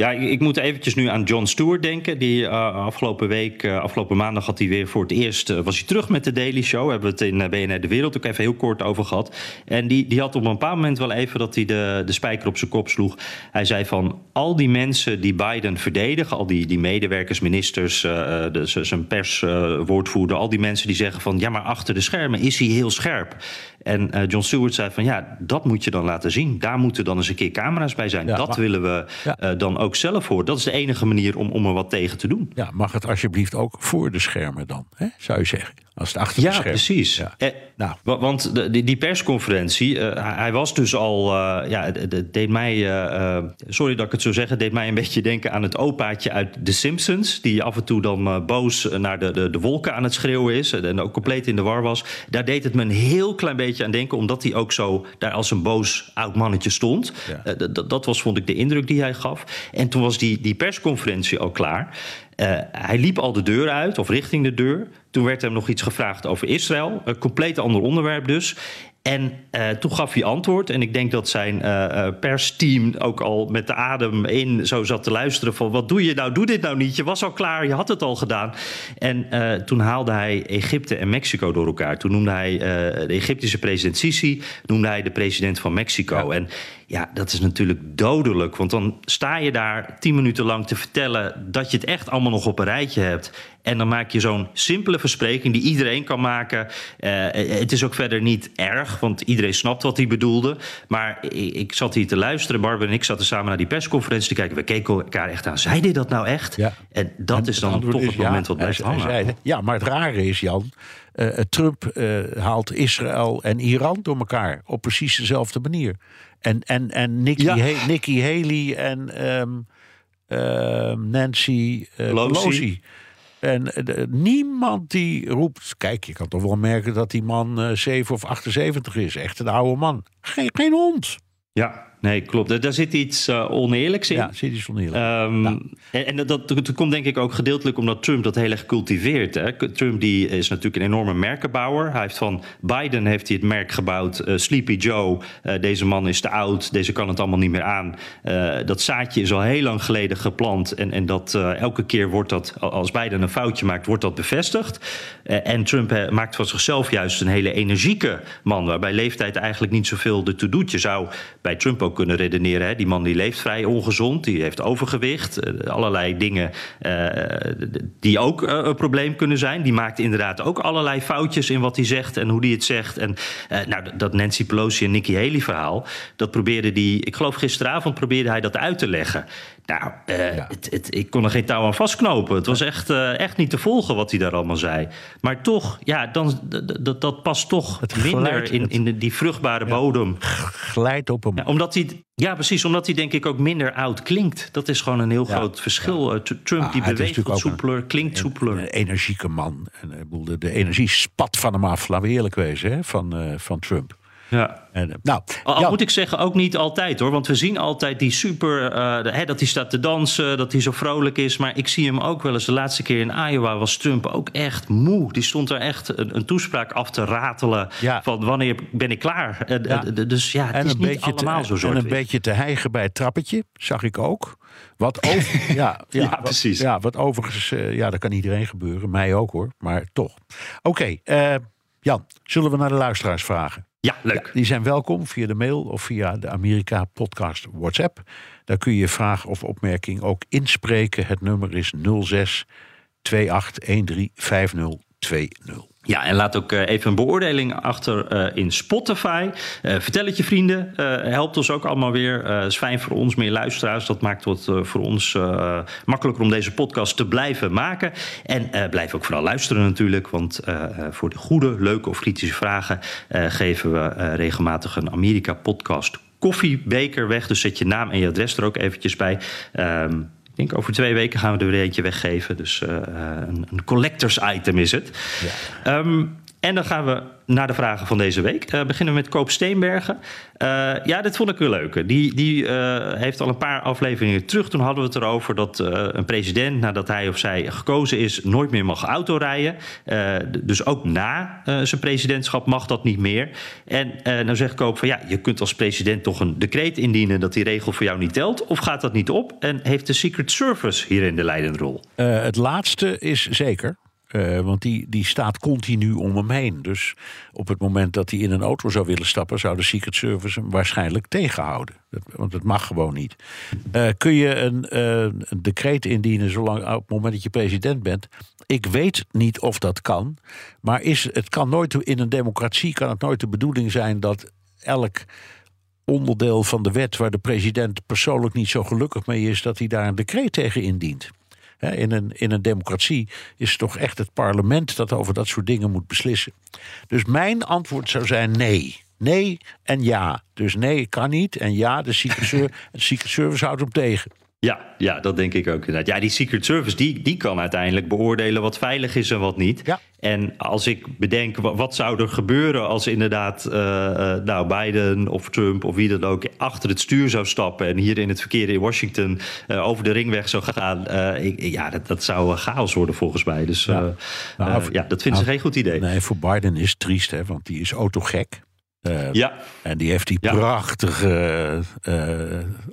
ja, ik, moet eventjes nu aan John Stewart denken. Die eh, afgelopen week, eh, afgelopen maandag had hij weer voor het eerst... eh, was hij terug met de Daily Show. Hebben we het in BNR De Wereld ook even heel kort over gehad. En die, die had op een bepaald moment wel even dat hij de, de spijker op zijn kop sloeg. Hij zei van al die mensen die Biden verdedigen... al die, die medewerkers, ministers, de, zijn perswoordvoerder... al die mensen die zeggen van... ja, maar achter de schermen is hij heel scherp. En eh, John Stewart zei van ja, dat moet je dan laten zien. Daar moeten dan eens een keer camera's bij zijn. Ja, dat maar- willen we eh, dan ook zelf horen. Dat is de enige manier om, om er wat tegen te doen. Ja, mag het alsjeblieft ook voor de schermen dan, hè? zou je zeggen. Als het achter de Ja, schermen precies. Ja. Eh, wa- Want de, die, die persconferentie, eh, hij- was dus al, ja, het, het deed mij, sorry dat ik het zo zeg, het deed mij een beetje denken aan het opaatje uit The Simpsons, die af en toe dan boos naar de, de, de wolken aan het schreeuwen is en ook compleet in de war was. Daar deed het me een heel klein beetje aan denken, omdat hij ook zo daar als een boos oud mannetje stond. Eh, dat was, vond ik, de indruk die hij gaf. En toen was die, die persconferentie al klaar. Eh, hij liep al de deur uit, of richting de deur. Toen werd hem nog iets gevraagd over Israël. Een compleet ander onderwerp dus. En eh, toen gaf hij antwoord. En ik denk dat zijn eh, persteam ook al met de adem in zo zat te luisteren van... wat doe je nou? Doe dit nou niet. Je was al klaar, je had het al gedaan. En toen haalde hij Egypte en Mexico door elkaar. Toen noemde hij de Egyptische president Sisi... noemde hij de president van Mexico. En Ja, dat is natuurlijk dodelijk. Want dan sta je daar tien minuten lang te vertellen dat je het echt allemaal nog op een rijtje hebt. En dan maak je zo'n simpele verspreking die iedereen kan maken. Uh, het is ook verder niet erg, want iedereen snapt wat hij bedoelde. Maar ik, ik zat hier te luisteren. Barbara en ik zaten samen naar die persconferentie te kijken. We keken elkaar echt aan. Zei dat nou echt? Ja. En dat En is dan toch is het ja. moment wat blijft hangen. zei ja, maar het rare is, Jan. eh, Trump eh, haalt Israël en Iran door elkaar op precies dezelfde manier. En, en, en Nikki, Ja. Nikki Haley en ehm, ehm, Nancy eh, Pelosi. Pelosi. En eh, niemand die roept. Kijk, je kan toch wel merken dat die man eh 7 of 78 is. Echt een oude man. Geen, geen hond. Ja, nee, klopt. Daar- Daar zit iets eh, oneerlijks in. Ja, zit iets oneerlijk. Ehm, En, en dat, komt denk ik ook gedeeltelijk omdat Trump dat heel erg cultiveert. Hè. Trump die is natuurlijk een enorme merkenbouwer. Hij heeft van Biden heeft hij het merk gebouwd. eh, Sleepy Joe, eh, deze man is te oud, deze kan het allemaal niet meer aan. Eh, dat zaadje is al heel lang geleden geplant. En, en dat eh, elke keer wordt dat, als Biden een foutje maakt, wordt dat bevestigd. Eh, en Trump eh, maakt van zichzelf juist een hele energieke man. Waarbij leeftijd eigenlijk niet zoveel ertoe doet. Je zou bij Trump ook kunnen redeneren. Hè? Die man die leeft vrij ongezond, die heeft overgewicht. eh, allerlei dingen eh, die ook eh, een probleem kunnen zijn. Die maakt inderdaad ook allerlei foutjes in wat hij zegt en hoe hij het zegt. En nou, dat Nancy Pelosi en Nikki Haley verhaal, dat probeerde die, ik geloof gisteravond probeerde hij dat uit te leggen. Nou, eh, het, het, ik kon er geen touw aan vastknopen. Het was echt, eh, echt niet te volgen wat hij daar allemaal zei. Maar toch, ja, dan, dat past toch minder glijdt- in, in de- die vruchtbare bodem. Glijdt op hem. Ja, omdat hij, ja, precies. Omdat hij denk ik ook minder oud klinkt. Dat is gewoon een heel groot verschil. Eh, Tr- Trump Ah, die het beweegt wat een- soepeler, klinkt soepeler. Een energieke man. En, de, de energie spat van hem af, laten we eerlijk wezen, hè, van, eh, van Trump. Ja. En, eh, nou, Al, moet ik zeggen, ook niet altijd hoor. Want we zien altijd die super. eh, de- hè, dat hij staat te dansen, dat hij zo vrolijk is. Maar ik zie hem ook wel eens. De laatste keer in Iowa was Trump ook echt moe. Die stond er echt een, een toespraak af te ratelen. Van wanneer ben ik klaar? Eh, Ja. dus ja, het en is een, niet beetje allemaal te, zo en een beetje te hijgen bij het trappetje, zag ik ook. Wat over, ja, ja, precies. Ja, wat overigens, ja, dat kan iedereen gebeuren. Mij ook hoor, maar toch. Oké, Jan, zullen we naar de luisteraars vragen? Ja, leuk. die zijn welkom via de mail of via de Amerika Podcast WhatsApp. Daar kun je je vraag of opmerking ook inspreken. Het nummer is 06 2813 5020. Ja, en laat ook eh, even een beoordeling achter eh, in Spotify. Eh, vertel het je vrienden. helpt ons ook allemaal weer. Eh is fijn voor ons, meer luisteraars. Dat maakt het voor ons makkelijker om deze podcast te blijven maken. En blijf ook vooral luisteren natuurlijk. Want voor de goede, leuke of kritische vragen... geven we regelmatig een Amerika-podcast koffiebeker weg. Dus zet je naam en je adres er ook eventjes bij. Ehm, ik denk over twee weken gaan we er weer eentje weggeven. Dus eh, een, een collectors item is het. Ehm, en dan gaan we naar de vragen van deze week. Eh, beginnen we met Koop Steenbergen. Eh, ja, dit vond ik wel leuk. Die, die eh, heeft al een paar afleveringen terug. Toen hadden we het erover dat een president, nadat hij of zij gekozen is, nooit meer mag autorijden. Dus ook na zijn presidentschap mag dat niet meer. En nou zegt Koop van ja, je kunt als president toch een decreet indienen dat die regel voor jou niet telt. Of gaat dat niet op? En heeft de Secret Service hierin de leidende rol? Het laatste is zeker. Eh, want die, die staat continu om hem heen. Dus op het moment dat hij in een auto zou willen stappen, zou de Secret Service hem waarschijnlijk tegenhouden. Dat, want het mag gewoon niet. Eh, kun je een, eh, een decreet indienen zolang op het moment dat je president bent? Ik weet niet of dat kan. Maar is, het kan nooit in een democratie kan het nooit de bedoeling zijn dat elk onderdeel van de wet waar de president persoonlijk niet zo gelukkig mee is, dat hij daar een decreet tegen indient. In een, in een democratie is het toch echt het parlement dat over dat soort dingen moet beslissen. Dus mijn antwoord zou zijn nee. Nee en ja. Dus nee, kan niet. En ja, de de Secret Service houdt hem tegen. Ja, ja, dat denk ik ook inderdaad. Ja, die Secret Service die, die kan uiteindelijk beoordelen wat veilig is en wat niet. En als ik bedenk, wa- wat zou er gebeuren als inderdaad eh, eh, nou, Biden of Trump of wie dan ook achter het stuur zou stappen en hier in het verkeer in Washington eh, over de ringweg zou gaan. ik, ja, dat, dat zou chaos worden volgens mij. Dus eh, Nou, ja, dat vinden ze geen goed idee. Nee, voor Biden is het triest, hè, want die is autogek. Eh, Ja. En die heeft die prachtige eh,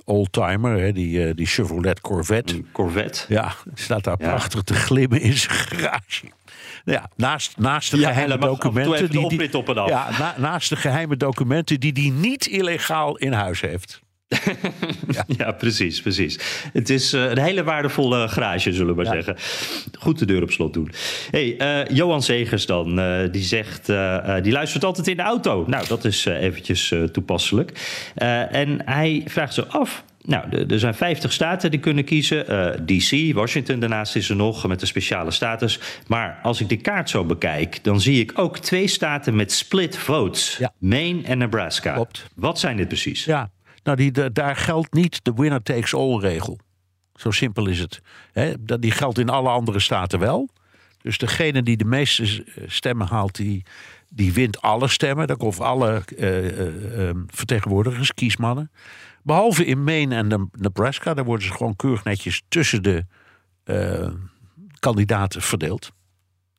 oldtimer, hè, die, eh, die Chevrolet Corvette. Corvette. Ja, staat daar Ja. prachtig te glimmen in zijn garage. Nou Ja, naast, naast de Ja, geheime documenten. die, die, op en af. ja, na- naast de geheime documenten die hij niet illegaal in huis heeft. ja. precies, precies. Het is eh, een hele waardevolle garage, zullen we maar zeggen. Goed de deur op slot doen. hey, eh, Johan Segers dan, eh, die zegt, die luistert altijd in de auto. Nou, dat is eventjes toepasselijk. En hij vraagt zich af... Nou, er- zijn 50 staten die kunnen kiezen. DC, Washington daarnaast is er nog met een speciale status. Maar als ik de kaart zo bekijk, dan zie ik ook twee staten met split votes. Maine en Nebraska. Klopt. Wat zijn dit precies? Ja, nou die, daar geldt niet de winner takes all regel. Zo simpel is het. Dat- die geldt in alle andere staten wel. Dus degene die de meeste s- stemmen haalt, die, die wint alle stemmen. Dat of alle eh, eh, eh, vertegenwoordigers, kiesmannen. Behalve in Maine en Ne- Nebraska. Daar worden ze gewoon keurig netjes tussen de eh, kandidaten verdeeld.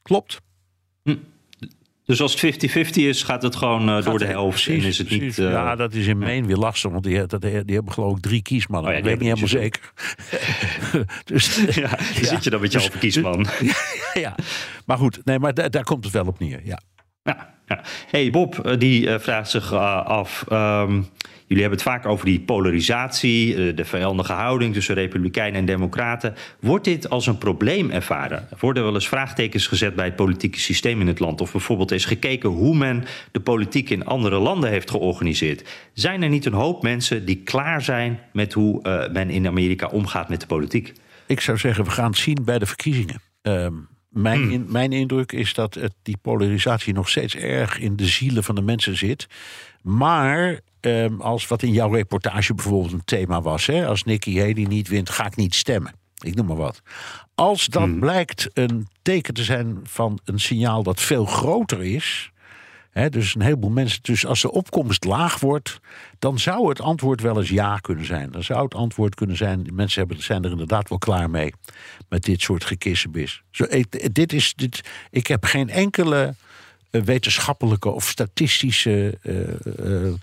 Klopt. Dus als het 50-50 is, gaat het gewoon eh, door de helft. en is het niet. Eh, ja, dat is in Maine weer lastig, want die, dat, die hebben geloof ik drie kiesmannen. Oh ja, dat weet ik niet helemaal zeker. dus, ja, dan zit je dan met je halve kiesman. ja, ja, maar goed, nee, maar da- daar komt het wel op neer. Ja. Ja, ja. Hey, Bob, eh, die vraagt zich af. ehm, jullie hebben het vaak over die polarisatie, eh, de vijandige houding tussen Republikeinen en Democraten. Wordt dit als een probleem ervaren? Worden wel eens vraagtekens gezet bij het politieke systeem in het land? Of bijvoorbeeld is gekeken hoe men de politiek in andere landen heeft georganiseerd? Zijn er niet een hoop mensen die klaar zijn met hoe eh, men in Amerika omgaat met de politiek? Ik zou zeggen, we gaan het zien bij de verkiezingen. Ehm, mijn, in- mijn indruk is dat het, die polarisatie nog steeds erg in de zielen van de mensen zit. Maar ehm, als wat in jouw reportage bijvoorbeeld een thema was, hè, als Nikki Haley niet wint, ga ik niet stemmen. Ik noem maar wat. Als dat blijkt een teken te zijn van een signaal dat veel groter is. Hè, dus een heleboel mensen. Dus als de opkomst laag wordt, dan zou het antwoord wel eens ja kunnen zijn. Dan zou het antwoord kunnen zijn. Mensen hebben, zijn er inderdaad wel klaar mee. Met dit soort gekissenbis. Zo, ik, dit is, dit, ik heb geen enkele eh, wetenschappelijke of statistische eh, eh, eh,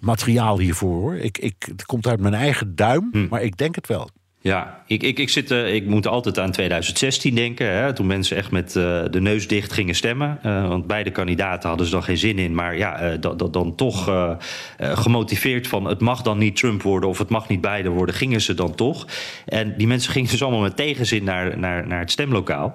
materiaal hiervoor. Hoor. Ik, ik, het komt uit mijn eigen duim, maar ik denk het wel. Ja, ik, ik, ik, zit, eh, ik moet altijd aan 2016 denken. Hè, toen mensen echt met eh, de neus dicht gingen stemmen. Eh, want beide kandidaten hadden ze dan geen zin in. Maar ja, dat, dat dan toch gemotiveerd van het mag dan niet Trump worden of het mag niet beide worden, gingen ze dan toch. En die mensen gingen dus allemaal met tegenzin naar, naar, naar het stemlokaal.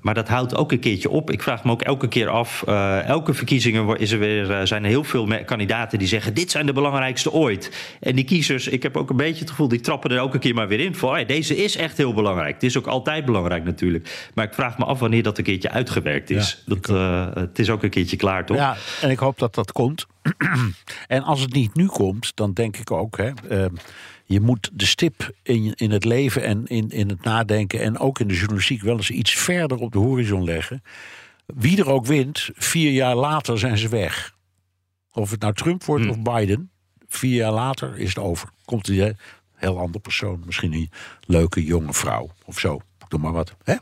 Maar dat houdt ook een keertje op. Ik vraag me ook elke keer af. elke verkiezingen is er weer, zijn er heel veel kandidaten die zeggen: dit zijn de belangrijkste ooit. En die kiezers, ik heb ook een beetje het gevoel, die trappen er elke keer maar weer in. Van, ja, deze is echt heel belangrijk. Het is ook altijd belangrijk natuurlijk. Maar ik vraag me af wanneer dat een keertje uitgewerkt is. dat, eh, het is ook een keertje klaar, toch? Ja, en ik hoop dat dat komt. en als het niet nu komt, dan denk ik ook, hè, eh, je moet de stip in, in het leven en in, in het nadenken en ook in de journalistiek wel eens iets verder op de horizon leggen. Wie er ook wint, vier jaar later zijn ze weg. Of het nou Trump wordt of Biden, vier jaar later is het over. Komt een heel ander persoon, misschien een leuke jonge vrouw of zo. Doe maar wat. Hè?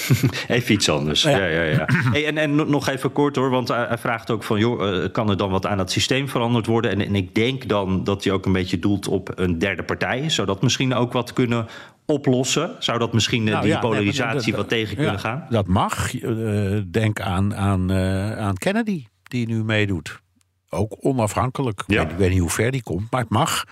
Even iets anders. Ja, ja, ja. Hey, en, en nog even kort hoor, want hij, hij vraagt ook van... joh, eh, kan er dan wat aan het systeem veranderd worden? En, en ik denk dan dat hij ook een beetje doelt op een derde partij. Zou dat misschien ook wat kunnen oplossen? Zou dat misschien eh, Nou die ja, nee, maar polarisatie dat- wat tegen ja, kunnen gaan? Dat mag. Eh, denk aan, aan, eh, aan Kennedy, die nu meedoet. Ook onafhankelijk. Ik, weet, ik weet niet hoe ver die komt, maar het mag.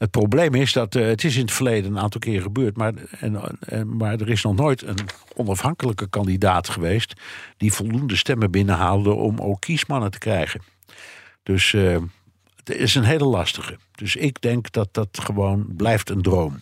Het probleem is dat eh, het is in het verleden een aantal keer gebeurd, maar, en, maar er is nog nooit een onafhankelijke kandidaat geweest die voldoende stemmen binnenhaalde om ook kiesmannen te krijgen. Dus eh, het is een hele lastige. Dus ik denk dat dat gewoon blijft een droom.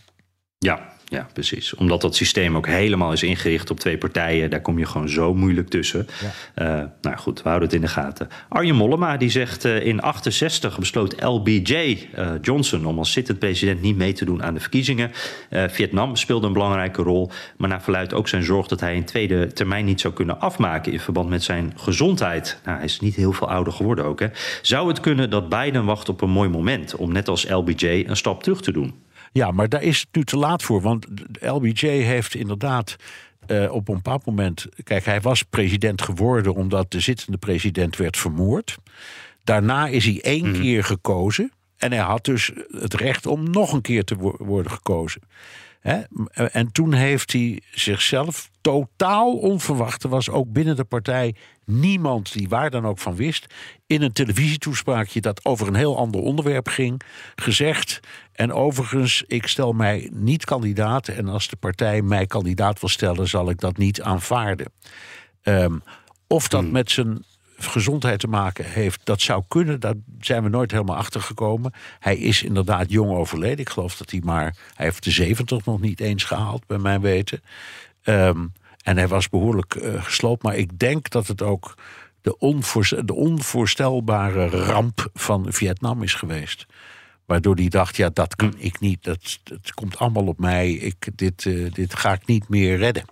Ja, ja, precies. Omdat dat systeem ook helemaal is ingericht op twee partijen. Daar kom je gewoon zo moeilijk tussen. Eh, nou goed, we houden het in de gaten. Arjen Mollema die zegt eh, in 68 besloot LBJ eh, Johnson om als zittend president niet mee te doen aan de verkiezingen. Vietnam speelde een belangrijke rol. Maar naar verluidt ook zijn zorg dat hij een tweede termijn niet zou kunnen afmaken in verband met zijn gezondheid. Nou, hij is niet heel veel ouder geworden ook. Hè. Zou het kunnen dat Biden wacht op een mooi moment om net als LBJ een stap terug te doen? Ja, maar daar is het nu te laat voor. Want LBJ heeft inderdaad eh, op een bepaald moment. Kijk, hij was president geworden omdat de zittende president werd vermoord. Daarna is hij één keer gekozen. En hij had dus het recht om nog een keer te wo- worden gekozen. Hè? En toen heeft hij zichzelf totaal onverwacht. Er was ook binnen de partij niemand die waar dan ook van wist. In een televisietoespraakje dat over een heel ander onderwerp ging, gezegd. En overigens, ik stel mij niet kandidaat. En als de partij mij kandidaat wil stellen, zal ik dat niet aanvaarden. Ehm, of dat met zijn gezondheid te maken heeft, dat zou kunnen. Daar zijn we nooit helemaal achter gekomen. Hij is inderdaad jong overleden. Ik geloof dat hij maar. Hij heeft de 70 nog niet eens gehaald, bij mijn weten. Ehm, en hij was behoorlijk uh, gesloopt. Maar ik denk dat het ook de, onvoorst de onvoorstelbare ramp van Vietnam is geweest. Waardoor hij dacht, ja, dat kan ik niet. Dat, dat komt allemaal op mij. Ik, dit, uh, dit ga ik niet meer redden.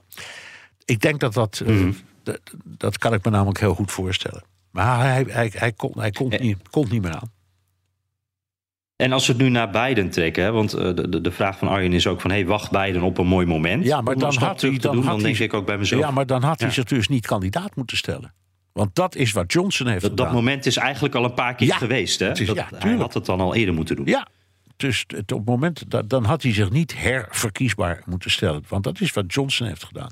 Ik denk dat dat... Uh, dat, dat, kan ik me namelijk heel goed voorstellen. Maar hij, hij, hij, kon, hij kon, niet, kon niet meer aan. En als we het nu naar Biden trekken, hè, want de, de, de vraag van Arjen is ook van... hey, wacht Biden op een mooi moment. Ja, maar dan had hij, dan, doen, had dan hij, ik ook bij mezelf... Ja, maar dan had hij zich dus niet kandidaat moeten stellen. Want dat is wat Johnson heeft Dat, dat gedaan. moment is eigenlijk al een paar keer Ja, geweest. Hè? is- dat, ja, hij had het dan al eerder moeten doen. Ja, dus het, op het moment, dat, dan had hij zich niet herverkiesbaar moeten stellen. Want dat is wat Johnson heeft gedaan.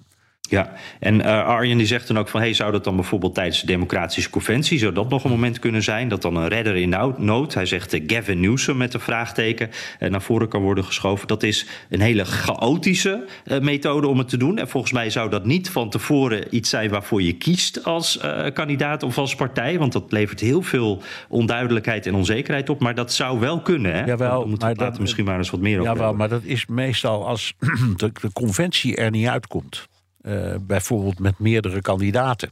Ja, en eh, Arjen die zegt dan ook van... Hey, zou dat dan bijvoorbeeld tijdens de democratische conventie... zou dat nog een moment kunnen zijn? Dat dan een redder in nood... hij zegt eh, Gavin Newsom met een vraagteken... eh, naar voren kan worden geschoven. Dat is een hele chaotische methode om het te doen. En volgens mij zou dat niet van tevoren iets zijn... waarvoor je kiest als kandidaat of als partij. Want dat levert heel veel onduidelijkheid en onzekerheid op. Maar dat zou wel kunnen, hè? Jawel, Daar moeten we later misschien maar eens wat meer over Jawel, maar dat is meestal als de, de conventie er niet uitkomt. Eh, bijvoorbeeld met meerdere kandidaten.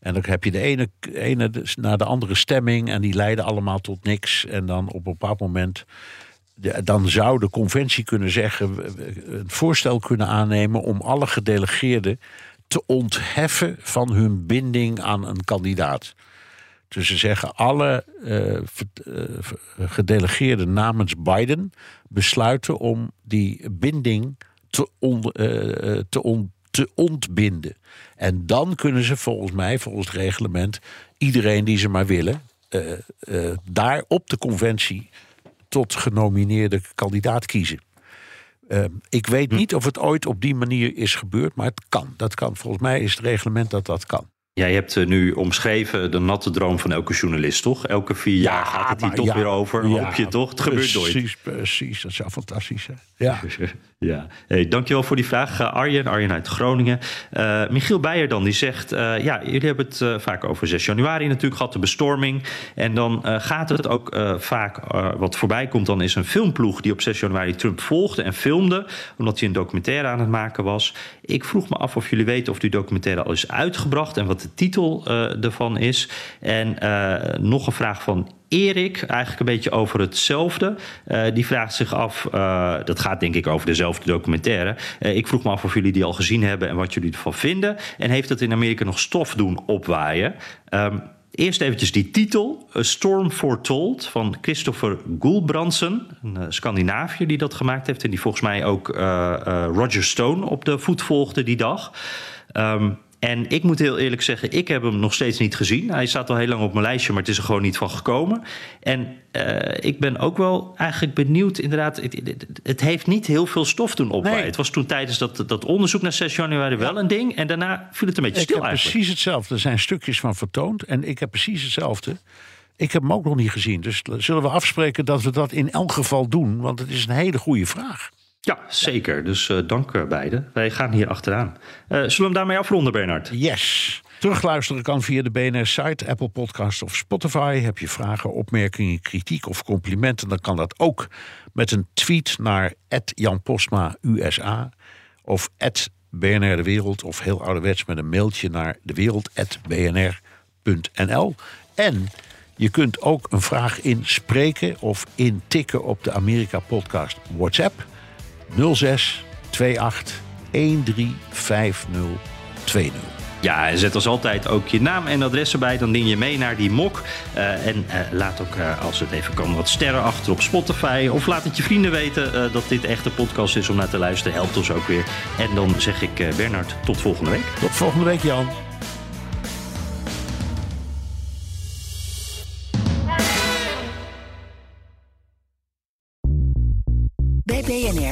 En dan heb je de ene, ene naar de andere stemming en die leiden allemaal tot niks. En dan op een bepaald moment. dan zou de conventie kunnen zeggen. een voorstel kunnen aannemen om alle gedelegeerden te ontheffen van hun binding aan een kandidaat. Dus ze zeggen alle eh, eh, gedelegeerden namens Biden besluiten om die binding te, on, te, on- te ontbinden. En dan kunnen ze volgens mij, volgens het reglement, iedereen die ze maar willen, eh, eh, daar op de conventie tot genomineerde kandidaat kiezen. Eh, ik weet niet of het ooit op die manier is gebeurd, maar het kan. Dat kan. Volgens mij is het reglement dat dat kan. Jij hebt eh, nu omschreven de natte droom van elke journalist, toch? Elke vier jaar gaat het hier toch ja, weer over. ja, Hoop je toch? Het gebeurt nooit. Precies, precies. Dat zou fantastisch zijn. Ja. Ja, hey, dankjewel voor die vraag, eh, Arjen. Arjen uit Groningen. Eh, Michiel Beijer dan, die zegt... ja, jullie hebben het vaak over 6 januari natuurlijk gehad, de bestorming. En dan gaat het ook vaak... wat voorbij komt dan is een filmploeg die op 6 januari Trump volgde en filmde... omdat hij een documentaire aan het maken was. Ik vroeg me af of jullie weten of die documentaire al is uitgebracht... en wat titel eh, ervan is. En eh, nog een vraag van Erik, eigenlijk een beetje over hetzelfde. Eh, die vraagt zich af, dat gaat denk ik over dezelfde documentaire. Ik vroeg me af of jullie die al gezien hebben en wat jullie ervan vinden. En heeft het in Amerika nog stof doen opwaaien? Ehm, Eerst eventjes die titel, A Storm Foretold, van Christopher Gulbrandsen, een Scandinaviër die dat gemaakt heeft... en die volgens mij ook Roger Stone op de voet volgde die dag. Um, en ik moet heel eerlijk zeggen, ik heb hem nog steeds niet gezien. Hij staat al heel lang op mijn lijstje, maar het is er gewoon niet van gekomen. En uh, ik ben ook wel eigenlijk benieuwd, inderdaad, het, het, het heeft niet heel veel stof toen opwaaien. Nee. Het was toen tijdens dat, dat onderzoek naar 6 januari wel een ding. En daarna viel het een beetje ik stil eigenlijk. precies hetzelfde. Er zijn stukjes van vertoond en ik heb precies hetzelfde. Ik heb hem ook nog niet gezien. Dus zullen we afspreken dat we dat in elk geval doen? Want het is een hele goede vraag. Ja, zeker. Dus uh, dank uh, beiden. Wij gaan hier achteraan. Uh, zullen we hem daarmee afronden, Bernard? Yes. Terugluisteren kan via de BNR-site, Apple Podcast of Spotify. Heb je vragen, opmerkingen, kritiek of complimenten... dan kan dat ook met een tweet naar Jan Postma USA... of BNR De Wereld of heel ouderwets met een mailtje naar dewereld.bnr.nl. En je kunt ook een vraag inspreken of intikken op de Amerika-podcast WhatsApp... 06 28 135020. Ja, en zet als altijd ook je naam en adres erbij. Dan ding je mee naar die mok. Uh, en uh, laat ook, uh, als het even kan, wat sterren achter op Spotify. Of laat het je vrienden weten dat dit echt een podcast is om naar te luisteren. Helpt ons ook weer. En dan zeg ik, Bernard, tot volgende week. Tot volgende week, Jan.